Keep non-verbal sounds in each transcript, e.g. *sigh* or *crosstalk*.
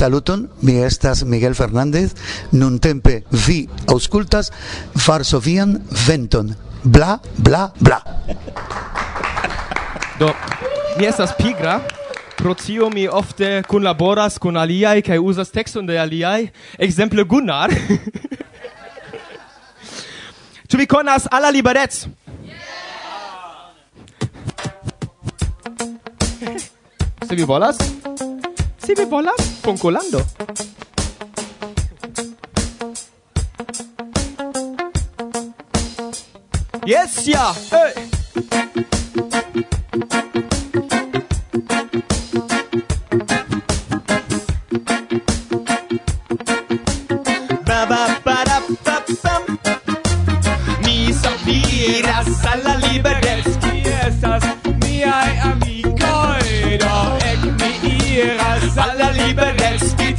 Saluton, mi estas Miguel Fernández, nun tempe vi auscultas Varsovian venton. Bla, bla, bla. Do, mi estas pigra, pro tio mi ofte kunlaboras kun aliaj kaj uzas tekston de aliaj, ekzemple Gunnar. *laughs* Ĉu vi konas alla Liberec? Se vi volas? Se vi volas, bonkolando! Yes, ja! Yeah. Hey.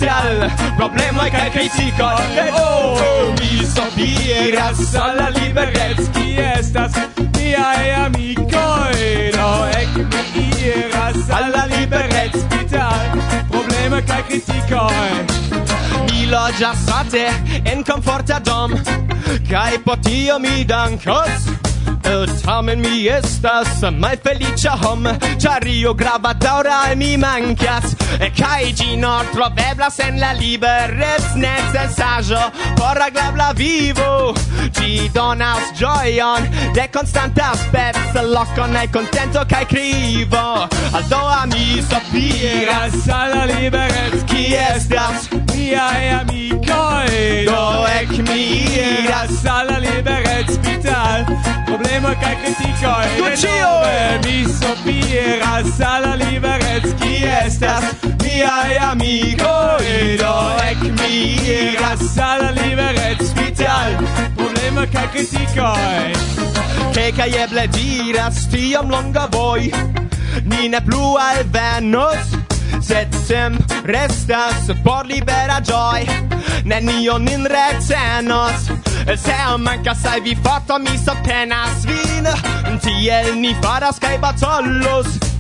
al problemoj kaj kritiko Kaj oh, mi sopiras al la liberec Ki estas miaj amikoj Do ek mi iras al la liberec Spital problemoj kaj kritikoj Mi loĝas sate en komforta dom Kaj po tio mi dankos Eh, tamen mi estas malfeliĉa hom, ĉar io grava daŭra al mi mankas, eh, kaj ĝi nur troveblas en la liberec necesaĵo por agrabla vivo. Ĝi donas ĝojon de konstanta speco, lokon al kontento kaj krivo. Aldoa mi sopiras al la liberec, ki estas miaj amikoj. Do ek mi iras al la liberec, vital problem kaj kritiko Ducio! Mi sopiras al liberec liberecki estas Miaj amikoj do ec mi iras al liberec spital Problema kaj kritikoj Ke kaj eble diras tiom longa voi Ni ne plu alvenos Sed sem restas por libera joy Nenio nin recenos Øh, Selvom man gør sig, vi fucker mis og pander svine 10 el 9 for der skaber 12 lust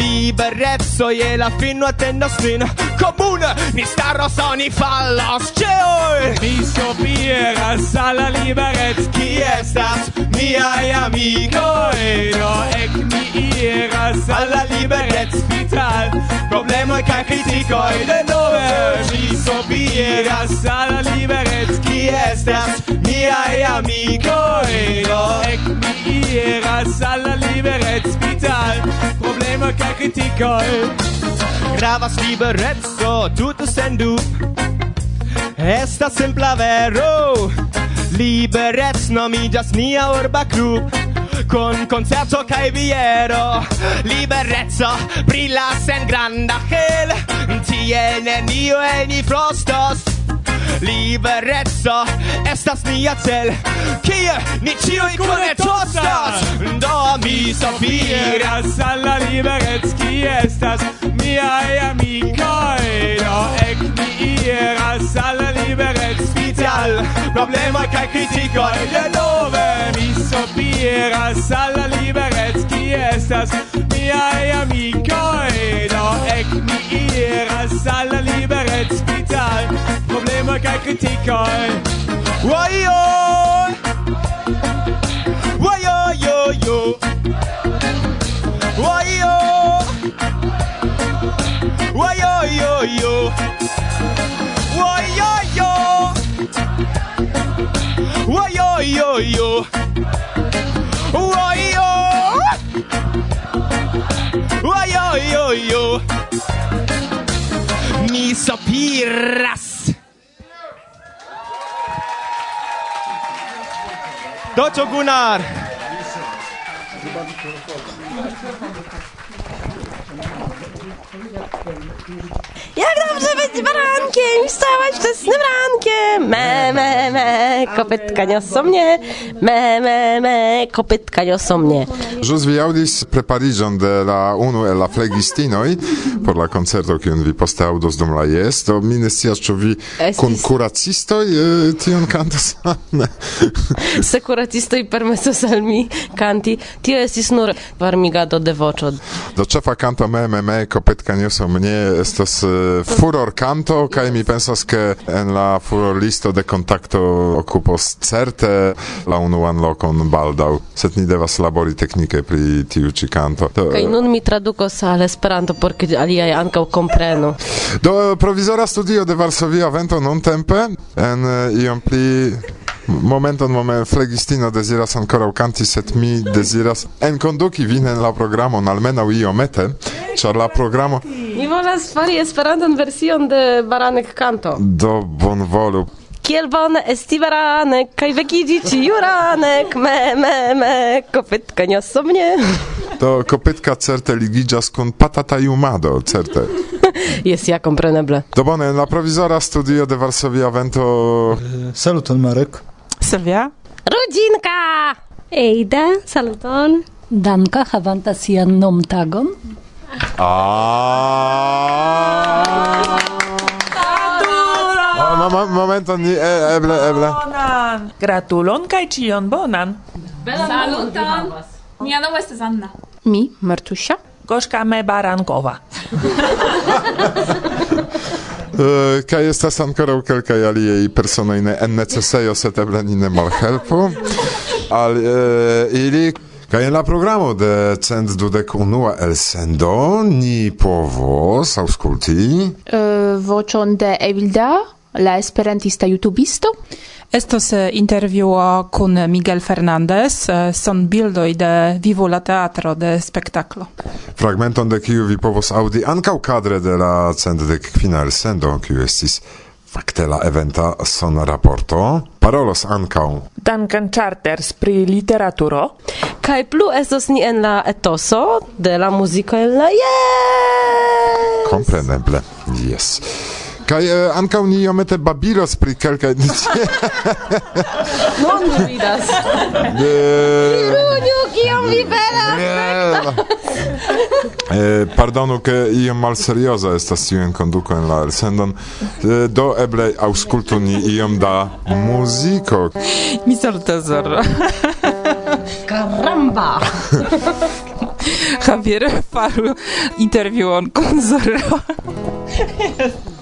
liberezzo e la fino attendo spin comune ni staro soni fallos ceoi mi sopiras alla liberez chi estas miai amicoi do ec mi iras alla liberez vital problemoi ca criticoi de nove mi sopiras alla liberez chi estas miai amicoi do ec mi iras alla liberez vital problema kaj kritikoj Gravas sen du sendu Estas simpla vero Liberec nomiĝas nia urba klub Con concerto cae viero Liberezzo brilla sen granda hel. Tiene nio e ni frostos liberezzo estas nia cel. Kie ni ĉiuj kune tostas? Do mi sopiras alla liberec kie estas? Miaj amicoi. Do ec mi iras al la liberec vital problemoj kaj de nove mi sopiras alla liberec kie estas? Miaj amicoi. Do ec mi iras alla liberec vital kai. Why yo. Why yo yo yo. Why yo. Why yo yo yo. Why yo yo. Why yo yo yo. Yo. Why yo yo yo. Mi sopiras Dotto Gunnar. Obrigado. Jak dobrze być barankiem i wstawać wczesnym rankiem. Me, me, me, kopytka niosą mnie. Me, me, me, kopytka niosą mnie. Jus vi audis preparigion de la unu el la flegistinoi por la concerto kiun vi poste audos dum la jes, do mi ne scias ĉu vi kun kuracistoj eh, tion kantas ne. *laughs* Sekuratistoj permesos al mi kanti. Tio estis nur varmigado de voĉo. Do ĉefa kanto me me me Kopetka nioso mnie estos eh, furor canto kaj mi pensas ke en la furor listo de contacto okupos certe la unuan lokon baldaŭ sed ni devas labori teknike pri tiu ĉi canto do, kaj nun mi tradukos al Esperanto por ke aliaj ankaŭ komprenu. Do provizora studio de Varsovia vento non tempe en eh, iom pli Momenton moment flegistino deziras ancora kanti, set mi deziras enkonduki vin en la programon almenaŭ iomete, ĉar la programo Mi volas fari Esperantan version de Baranek kanto. Do bonvolu. Kiel bone esti baranek, kaj vekiĝi ĉiuranek, me, me, me, kopytka niosą mnie. To kopytka certe ligiĝas kun patatajumado, certe. *laughs* Jest ja kompreneble. Do bone, la provizora studio de Varsovia vento... Eh, saluton Marek. Silvia. Rudinka! Eida, saluton. Danka havanta sian nomtagon. Ah! Mom momenton ni eble eble. Bonan. Gratulon kaj ĉion bonan. Saluton. Mia nomo estas Anna. Mi Martusia. Gośka Mebarankowa. *laughs* Uh, kai estas ankoraŭ kelkaj aliaj personoj ne en necesejo, sed eble ni ne malhelpu al uh, ili. Kaj en la programo de cent dudek unua elsendo ni povos aŭskulti uh, voĉon de Evilda, la esperantista youtubisto. Estos eh, intervjuo kun Miguel Fernandez, eh, son bildoj de vivo la teatro de spektaklo. Fragmenton de kiu vi povos aŭdi ankaŭ kadre de la cent dek kvinar sendo, kiu estis fakte la eventa sona raporto parolos ankaŭ. Duncan Charters pri literaturo. Kaj plu estos ni en la etoso de la muziko en la yes! kompreneble. Jes Kaj uh, ankaŭ ni iomete babilos pri kelkaj... *laughs* Non mi ridas. Virunio, kiom vi eh Pardonu, ke iom malserioza estas tiun konduko en la elsendon. Do eble aŭskultu ni iom da muziko. Mi sortas zorro. Caramba! Javier faru intervjuon kun Zorro. *laughs*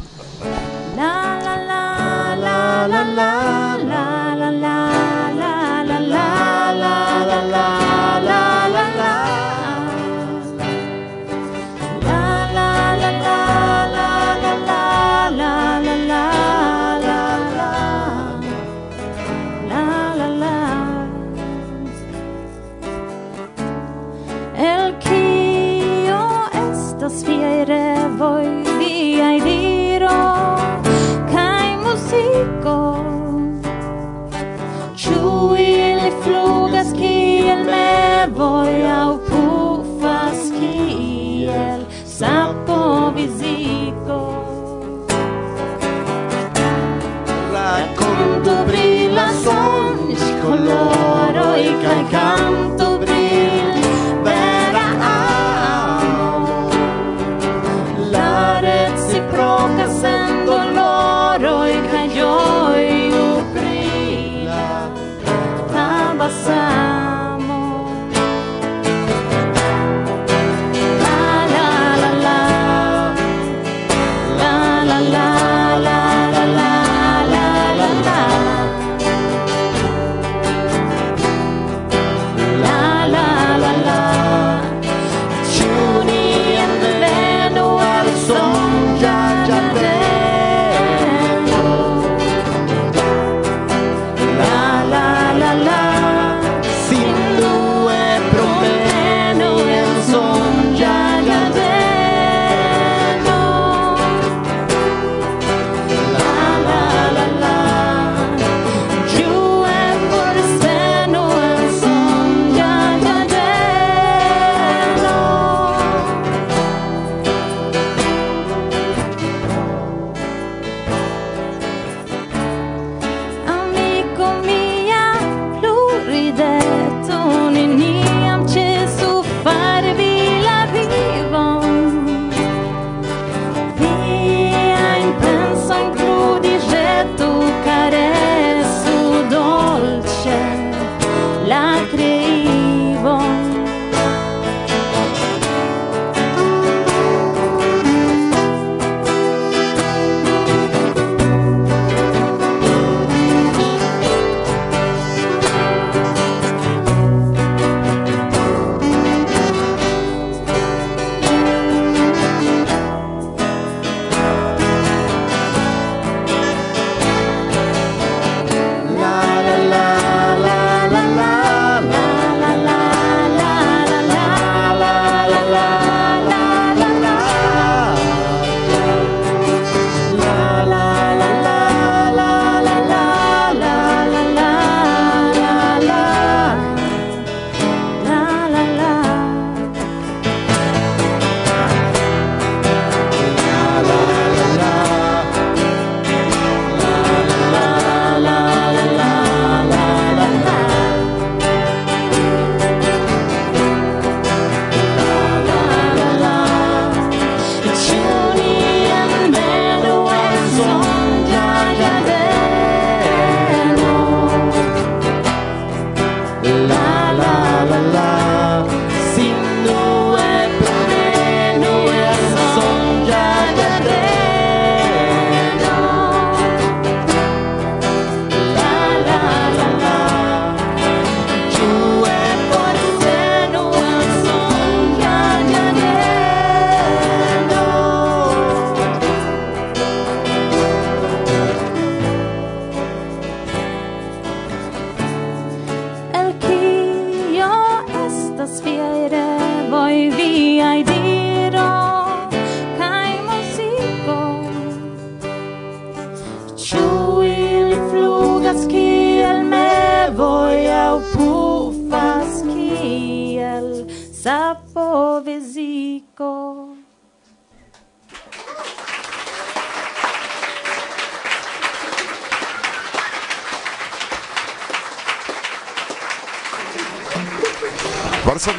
la la.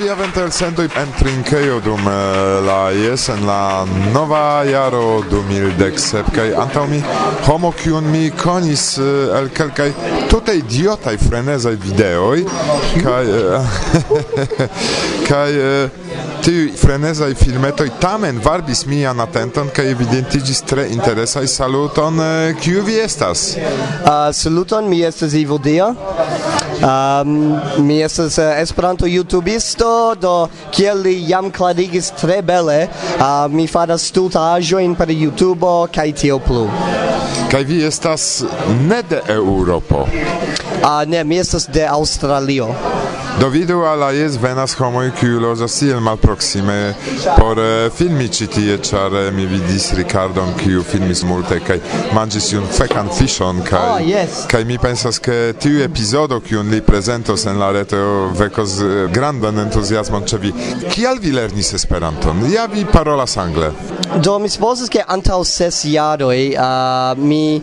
Alia ventel sendoj en trinkejo dum eh, la jes en la nova jaro 2017 kaj antaŭ mi homo kiun mi konis eh, el kelkaj tute idiotaj frenezaj videoj kaj kaj tiu frenezaj filmetoj tamen varbis mian atenton kaj evidentiĝis tre interesaj saluton eh, kiu vi estas? Uh, saluton mi estas Ivo Dia. Um, mi estas uh, Esperanto YouTubisto, do kiel li jam klarigis tre bele, uh, mi faras stultaĵojn per YouTubo kaj tio plu. Kaj vi estas ne de Eŭropo? Uh, ne, mi estas de Aŭstralio. Do vidu alla jes venas homoj kiu loĝas iel malproksime por eh, filmi ĉi tie, ĉar eh, mi vidis Ricardon kiu filmis multe kaj manĝis iun fekan fiŝon kaj oh, yes. kaj mi pensas ke tiu epizodo kiun li prezentos en la reto vekos eh, grandan entuziasmon ĉe vi. Kial vi lernis Esperanton? Ja vi parolas angle. Do mi supozas ke antaŭ ses jaroj uh, mi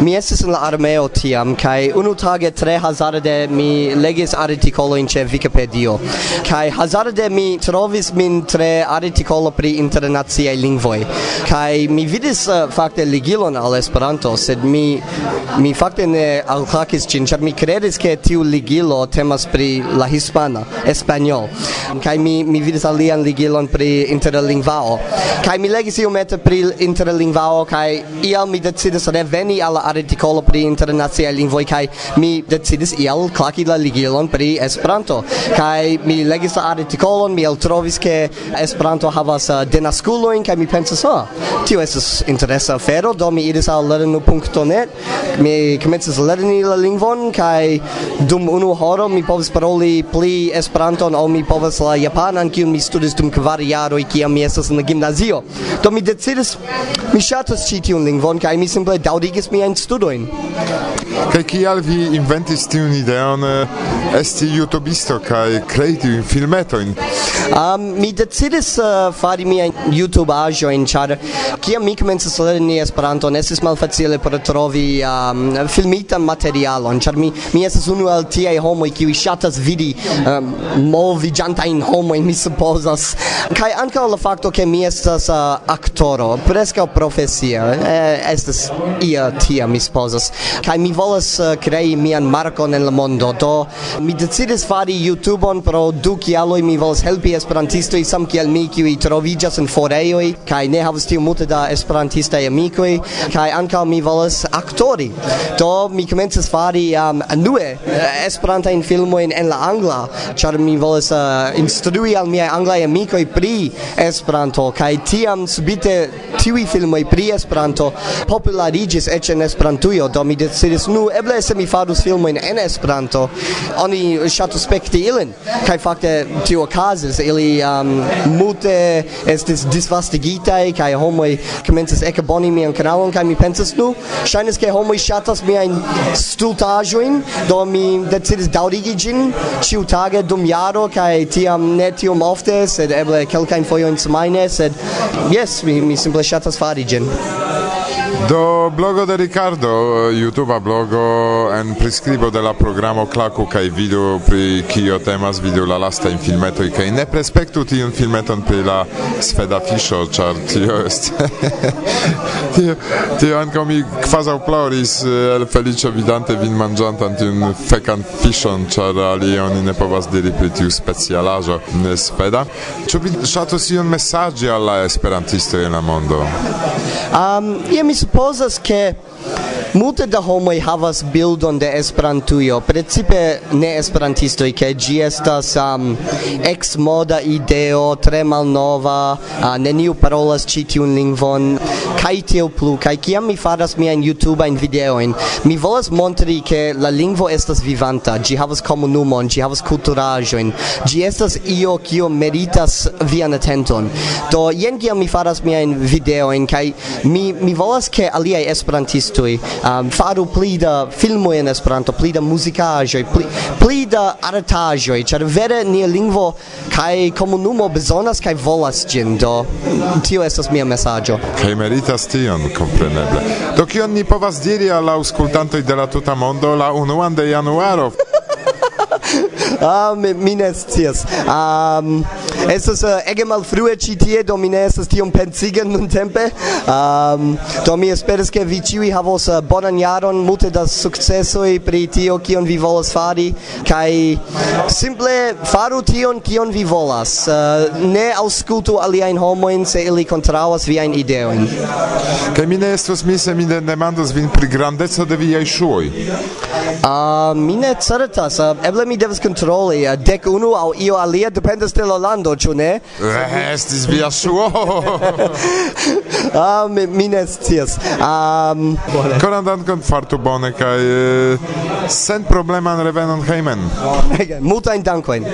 mi estis en la armeo tiam kaj unu tage tre hazarde mi legis artikolojn ĉe Wikipedio. Kaj hazarde mi trovis min tre artikolo pri internaciaj lingvoj. Kaj mi vidis uh, fakte ligilon al Esperanto, sed mi mi fakte ne alklakis ĝin, ĉar mi kredis ke tiu ligilo temas pri la hispana, espanol. Kaj mi mi vidis alian ligilon pri interlingvao. Kaj mi legis iomete pri interlingvao kaj iam mi decidis reveni al la artikolo pri internaciaj lingvoj kaj mi decidis ial klaki la ligilon pri Esperanto Esperanto. Kaj mi legis la artikolon mi eltrovis ke Esperanto havas uh, denaskulojn kaj mi pensas ah tio estas interesa afero do mi iris al lernu.net mi komencis lerni la lingvon kaj dum unu horo mi povis paroli pli Esperanton ol mi povas la japanan kiun mi studis dum kvar jaroj kiam mi estas en la gimnazio. Do mi decidis mi ŝatas ĉi tiun lingvon kaj mi simple daŭrigis miajn studojn. Kaj kial vi inventis tiun ideon uh, esti YouTube rabisto kaj krei tiujn filmetojn? Um, mi decidis uh, fari miajn YouTube-aĵojn, ĉar kiam mi komencis lerni Esperanton, estis malfacile por trovi um, filmitan materialon, ĉar mi, mi estas unu el tiaj homoj kiuj ŝatas vidi um, moviĝantajn homojn, mi supozas. Kaj ankaŭ la fakto, ke mi estas uh, aktoro, preskaŭ profesia, eh, estas ia tia, mi supozas. Kaj mi volas uh, krei mian markon en la mondo, do mi decidis fari fari YouTube-on pro du kialoj mi volas helpi esperantistoj sam kiel mi kiuj troviĝas en forejoj kaj ne havas tiom multe da esperantistaj amikoj kaj ankaŭ mi volas aktori. Do mi komencis fari um, nue eh, esperantajn filmojn en la angla ĉar mi volas uh, instrui al miaj anglaj amikoj pri Esperanto kaj tiam subite tiuj filmoj pri Esperanto populariĝis eĉ en Esperantujo. Do mi decidis nu eble se mi farus filmojn en Esperanto. Oni ŝatus respekti ilin. Kaj fakte tio okazis ili um, multe estis disvastigitaj kaj homoj komencis ekaboni mian kanalon kaj mi pensas nu ŝajnas ke homoj ŝatas miajn stultaĵojn do mi decidis daŭrigi ĝin ĉiutage dum jaro kaj tiam ne tiom ofte sed eble kelkajn fojojn semajne sed jes mi, mi simple ŝatas fari ĝin. Do blogo de Ricardo, YouTube blogo en priskribo de la programo Klaku kaj vidu pri kio temas vidu la lasta in filmeto i kaj ne prespektu tiun filmeton pri la sveda fisho, ĉar tio est *laughs* tio tio ankaŭ mi kvazaŭ ploris eh, el feliĉo vidante vin manĝantan tiun fekan fiŝon, ĉar alie oni ne povas diri pri tiu specialaĵo sveda. Ĉu vi ŝatus iun mesaĝi al la esperantistoj en la mondo? Um, je mi esposas quer Multe da homoj havas bildon de Esperantujo, precipe ne esperantistoj, ke ĝi estas um, eksmoda ideo, tre malnova, uh, neniu parolas ĉi tiun lingvon kaj tiel plu. Kaj kiam mi faras miajn YouTubeajn videojn, mi volas montri ke la lingvo estas vivanta, ĝi havas komunumon, ĝi havas kulturaĵojn, ĝi estas io kio meritas vian atenton. Do jen kiam mi faras miajn videojn kaj mi mi volas ke aliaj esperantistoj um, faru pli da filmoj en Esperanto, pli da muzikaĵoj, pli, pli da artaĵoj, ĉar vere nia lingvo kaj komunumo bezonas kaj volas ĝin, do tio estas mia mesaĝo. Kaj meritas tion, kompreneble. Do kion ni povas diri al aŭskultantoj de la tuta mondo la unuan de januaro? *laughs* ah, mi, mi ne scias. Um, Estas uh, eh, ege malfrue ĉi tie, do mi ne estas tiom pensiga nuntempe. Um, do mi esperas ke vi ĉiuj havos uh, bonan jaron, multe da sukcesoj pri tio kion vi volas fari kaj simple faru tion kion vi volas. Uh, ne aŭskultu aliajn homojn se ili kontraŭas viajn ideojn. Kaj mi ne estas mi se mi ne demandas vin pri grandeco de viaj ŝuoj. Uh, mi ne certas, uh, eble mi devas kontroli uh, dek unu aŭ io alia dependas de la lando agado, ĉu ne? Eh, estis via ŝuo. *laughs* Ah, mi ne scias. Um, Koran dankon fartu bone kaj eh, sen probleman revenon hejmen. *laughs* Multajn dankojn.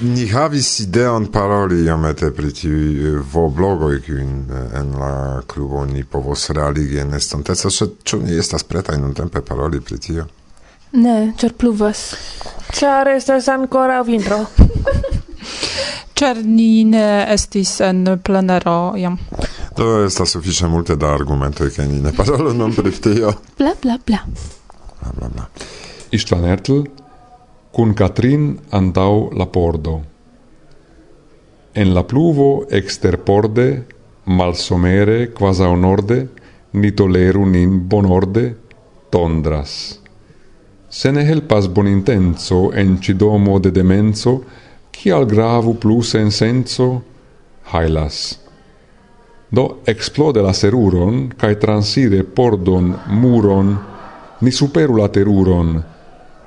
Ni havis ideon paroli iomete pri tiuj eh, voblogoj, kiujn eh, en la klubo ni povos realigi en estonteco, sed ĉu ni estas pretaj nuntempe paroli pri tio? Ne, ĉar pluvas. Ĉar estas ankoraŭ vintro. *laughs* Ĉar ni ne estis en plenero jam. Do estas sufiĉe multe da argumentoj ke ni ne parolu nun pri tio. Bla bla bla. Bla bla bla. István Ertl, cun Catrin andau la pordo. En la pluvo exterporde, malsomere quasau norde, ni toleru nin bonorde, tondras. Se ne helpas bonintenso en cidomo de demenso, cial gravu plus en senso, hailas. Do explode la seruron, cae transire pordon, muron, ni superu la teruron,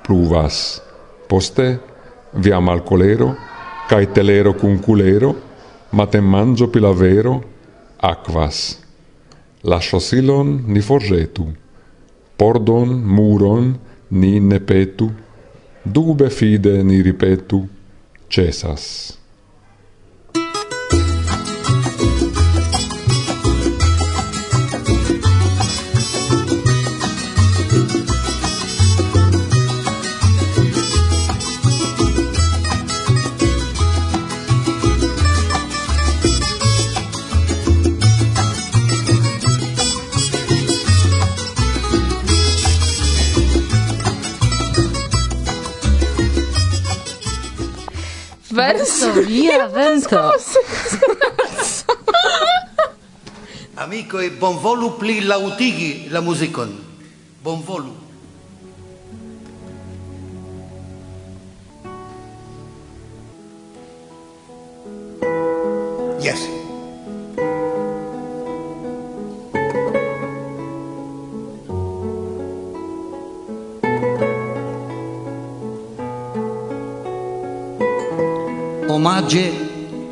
pluvas. Poste via malcolero, cae telero cum culero, matem mangio pilavero, aquas. La chosilon ni forgetu, pordon, muron, ni nepetu, dube fide ni ripetu, cesas. verso, via *laughs* vento. *laughs* e bonvolu pli lautigi la muzikon. Bonvolu. omagge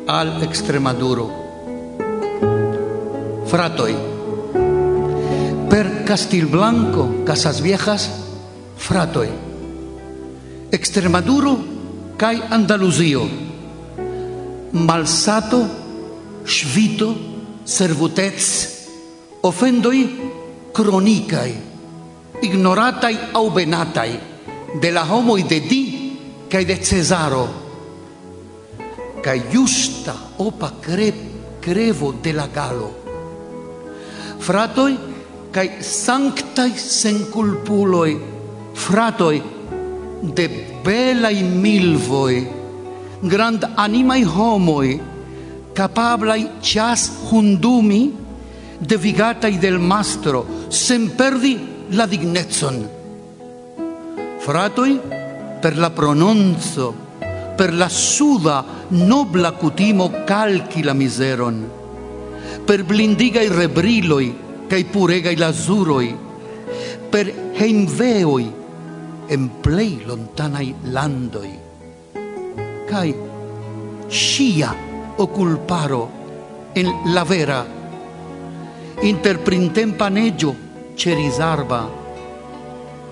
al Extremaduro. Fratoi, per Castilblanco, Casas Viejas, fratoi. Extremaduro cae Andaluzio. Malsato, svito, servutez, ofendoi cronicae, ignoratai au benatai, de la homoi de di cae de Cesaro, ca justa opa cre crevo de la galo. Fratoi, ca sanctai senculpuloi, fratoi, de belai milvoi, grand animai homoi, capablai cias hundumi, devigatai del mastro, sem perdi la dignetson. Fratoi, per la prononzo per la suda nobla cutimo calci la miseron, per blindigai rebriloi cae puregai lazuroi, per heimveoi en plei lontanai landoi, cae scia oculparo en la vera, interprintempa neggio cerisarba,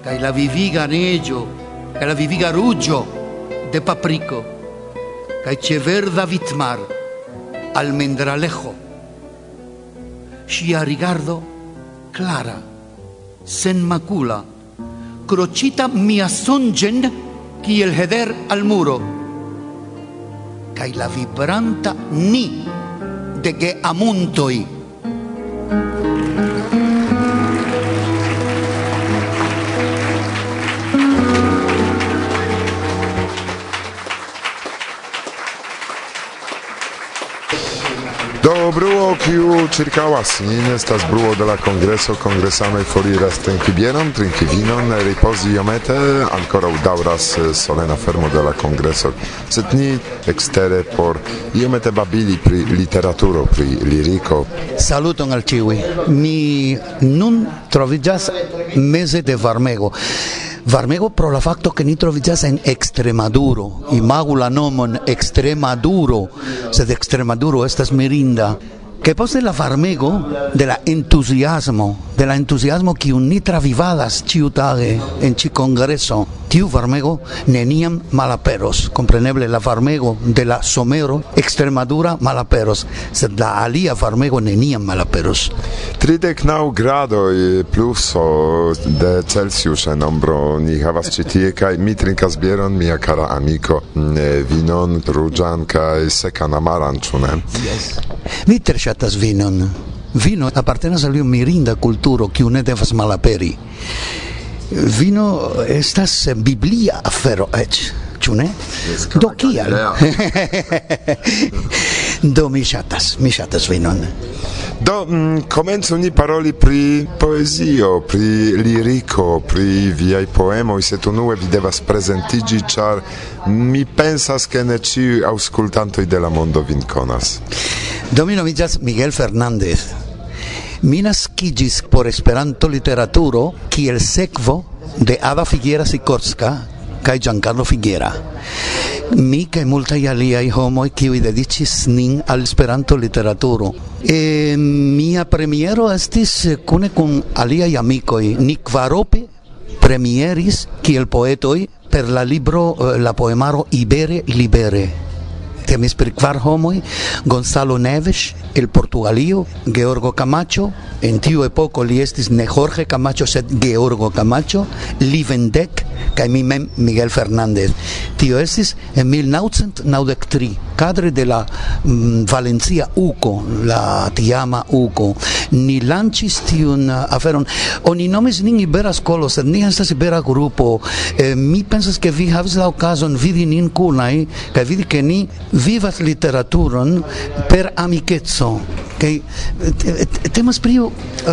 cae la viviga neggio, cae la viviga ruggio, de Paprico, Caichever Davidmar, Almendralejo, Chiarigardo, Clara, Senmacula, Crochita Miasongen, el Heder al Muro, Cai la vibranta ni de que amuntoi. Do bruo kiu ĉirkaŭas nin estas bruo de la kongreso, kongresanoj foriras trinki bieron, trinki vinon, ripozi iomete, ankoraŭ daŭras eh, solena fermo de la kongreso, sed ni ekstere por iomete babili pri literaturo, pri liriko. Saluton al ĉiuj. Mi nun troviĝas meze de varmego varmego pro la facto che ni trovicas en Extremaduro. Imagu la nomon Extremaduro sed Extremaduro estas mirinda. Que poste la varmego de la entusiasmo, de la entusiasmo kiu ni travivadas ĉiutage en ĉi kongreso, tiu varmego neniam malaperos. Compreneble la varmego de la somero Extremadura malaperos, sed la alia varmego neniam malaperos. Tridek naŭ gradoj pluso de Celsius en ombro ni havas ĉi tie kaj mi trinkas bieron, mia kara amiko, vinon ruĝan kaj sekan amaran, ĉu ne? Mi tre ŝatas vinon. Vino apartenas al iu mirinda kulturo kiu ne devas malaperi. Vino estas biblia afero eĉ ĉu ne? Do kial? *laughs* Do mi ŝatas, mi ŝatas vinon. Do mm, komencu ni paroli pri poezio, pri liriko, pri viaj poemoj, se unue vi devas prezentiĝi, ĉar mi pensas ke ne ĉiuj aŭskultantoj de la mondo vin konas. Do mi nomiĝas Miguel Fernández. Mi naskiĝis por Esperanto literaturo kiel sekvo de Ada Figuera Sikorska kaj Giancarlo Figuera. Mi kaj multaj aliaj homoj kiuj dediĉis nin al Esperanto literaturo. E, mia premiero estis kune kun aliaj amikoj. Ni kvarope premieris kiel poetoj per la libro eh, la poemaro Ibere Libere temis per kvar homoj, Gonzalo Neves el Portugalio, Georgo Camacho, en tiu epoko li estis ne Jorge Camacho sed Georgo Camacho, li vendek kaj mi mem Miguel Fernández. Tio estis en 1993 cadre de la mm, Valencia UCO, la tiama UCO. Ni lancis tiun uh, aferon. Oni nomis nin Ibera Skolo, sed ni estas Ibera Grupo. Eh, mi pensas ke vi havis la okazon vidi nin kunaj kaj vidi ke ni vivas literaturon per amikeco kaj temas pri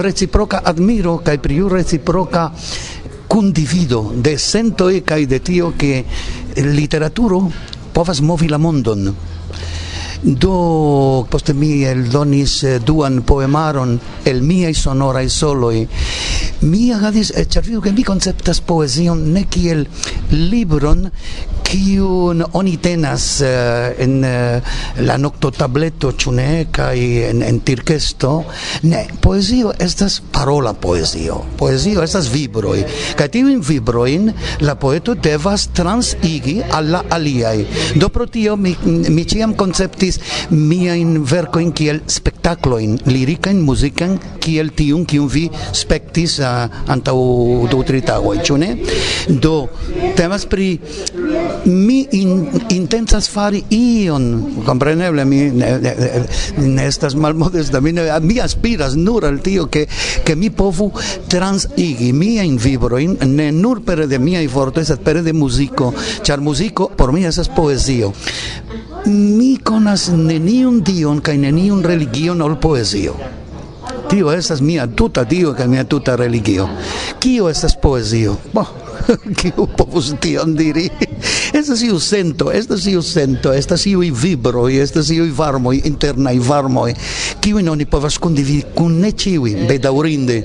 reciproka admiro kaj pri reciproka kundivido de sentoj kaj de tio ke literaturo povas movi la mondon. Do poste mi eldonis eh, duan poemaron el miaj sonoraj soloi mi agadis eh, ĉar vidu ke mi konceptas poezion ne kiel libron kiun oni tenas uh, en uh, la nocto tableto chune kai en en tirkesto? Ne poezio estas parola poezio. Poezio estas vibroi kai tiu in vibroin la poeto devas transigi al la aliaj. Do pro tio mi mi verko in miajn verkojn kiel lirika in muzikan kiel tiun kiun vi spektis uh, antaŭ du tri tagoj. Ĉu ne? Do temas pri mi in, intencas fari ion, compreneble mi ne, ne, ne estas malmodesta, mi, ne, mi aspiras nur al tio che, che mi povu transigi miajn vibrojn ne nur per de mia i forte sed per de musico char musico por mi esas poesio Mi conas neniun dion kaj neniun religion ol poesio Tio estas mia tuta dio kaj mia tuta religio. Kio estas poezio? Bo, *laughs* kiu povus tion diri? Estas iu sento estas iu sento estas iuj vibroj estas iuj varmoj internaj varmoj kiujn oni povas kondividi kun ne ĉiuj bedaŭrinde.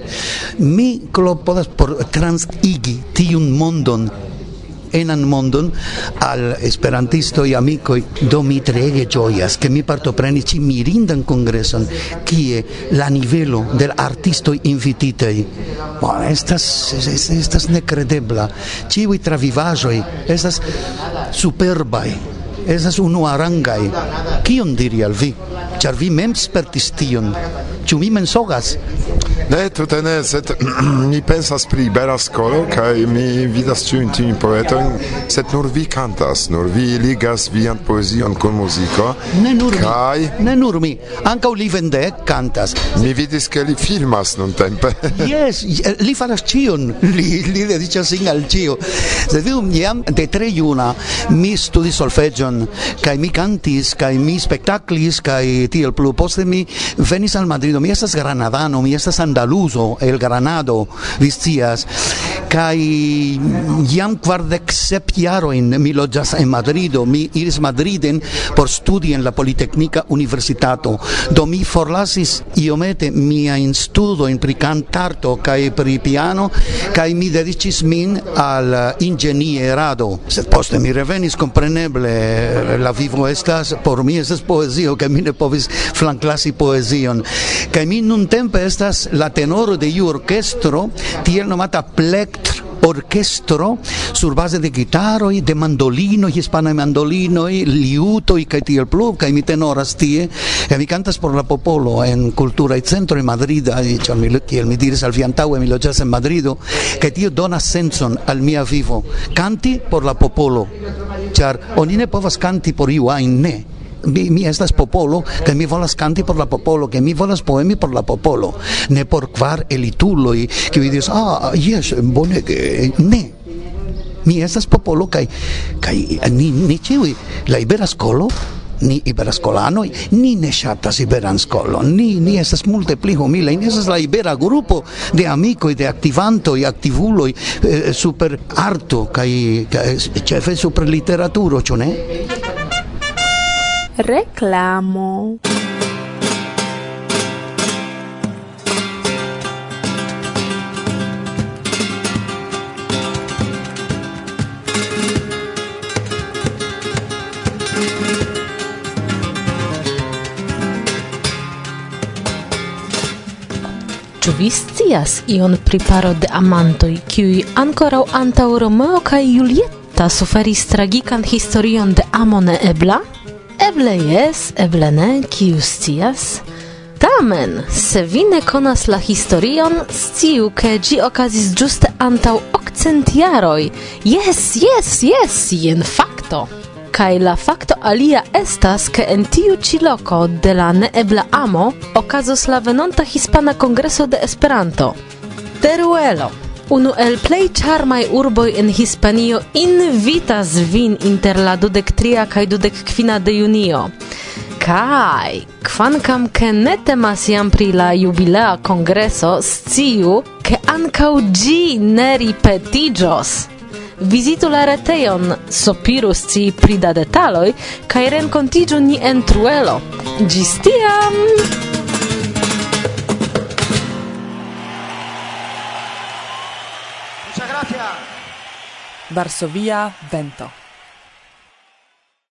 Mi klopodas por transigi tiun mondon enan mondon al esperantistoj amico do mi trege gioias che mi partoprenis ci mirindan kongreson kie la nivelo del artisto artistoj invititaj bon, estas estas nekredebla ĉiuj travivaĵoj estas superbaj esas unuarangaj kion diri al vi? Char vi mem spertis tion. Ciu mi mensogas? Ne, tute ne, sed *clears throat* mi pensas pri bela skolo, kaj mi vidas ĉiujn tiujn poetojn, sed nur vi kantas, nur vi ligas vian poezion kun muziko. Ne nur kaj... mi, ne nur mi, ankaŭ li vende kantas. Mi vidis, ke li filmas nuntempe. *laughs* Jes, eh, li faras ĉion, *laughs* li, li dediĉas sin al ĉio. Sed vidu, jam de tre juna mi studis solfeĝon, kaj mi kantis, kaj mi spektaklis, kaj tiel plu. Poste mi venis al Madrido, mi estas granadano, mi estas andalano, andaluzo, el Granado, viscias, kai jam kvardek sep jarojn mi loĝas en Madrido. Mi iris Madriden por studi en la Politecnica Universitato. Do mi forlasis iomete miajn studojn pri cantarto kai pri piano kai mi dedicis min al inĝenierado. Sed poste mi revenis compreneble la vivo estas por mi estas poezio kaj mi ne povis flanklasi poezion. Kaj mi nuntempe estas la tenoro de iu orkestro tiel nomata plek orquestro sur base de guitarro y de mandolino y hispana y mandolino y liuto y el plub que mi tenoras tie y mi cantas por la popolo en cultura y centro en Madrid y el mi diris al fiantau mi lochas en Madrid que tío dona senson al mia vivo canti por la popolo char onine povas canti por iu ne. mi, mi estas popolo kaj mi volas kanti por la popolo kaj mi volas poemi por la popolo. Ne por kvar elituloj kiuj diris ah jes bonege ne. Mi estas popolo kaj kaj ni ni ĉiuj la ibera skolo ni iberascolano ni ne shatas iberan ni, ni estas multe pli humile, ni estas la ibera grupo de amikoj, de aktivantoj, aktivuloj eh, super arto kaj eh, ĉefe super literaturo, ĉu ne? Reclamo. Ĉu vi scias ion pri paro de amantoj, kiuj ankoraŭ antaŭ Romeo kaj Julieta suferis tragikan historion de amo neebla? ebla? Eble jes, eble ne, kiu scias. Tamen, se vi ne konas la historion, sciu, ke ĝi okazis ĝuste antaŭ okcent jaroj. Jes, jes, jes, jen fakto. Kaj la fakto alia estas, ke en tiu ĉi loko de la neebla amo okazos la venonta Hispana Kongreso de Esperanto. Teruelo. Unu el plej charmaj urboj en Hispanio invitas vin inter la dudek tria kaj dudek kvina de junio. Kaj, kvankam ke ne temas jam pri la jubilea kongreso, sciu, ke ankaŭ ĝi ne ripetiĝos. Vizitu la retejon, sopirus ci pri da detaloj, kaj renkontiĝu ni en truelo. Ĝis tiam! Varsovia vento.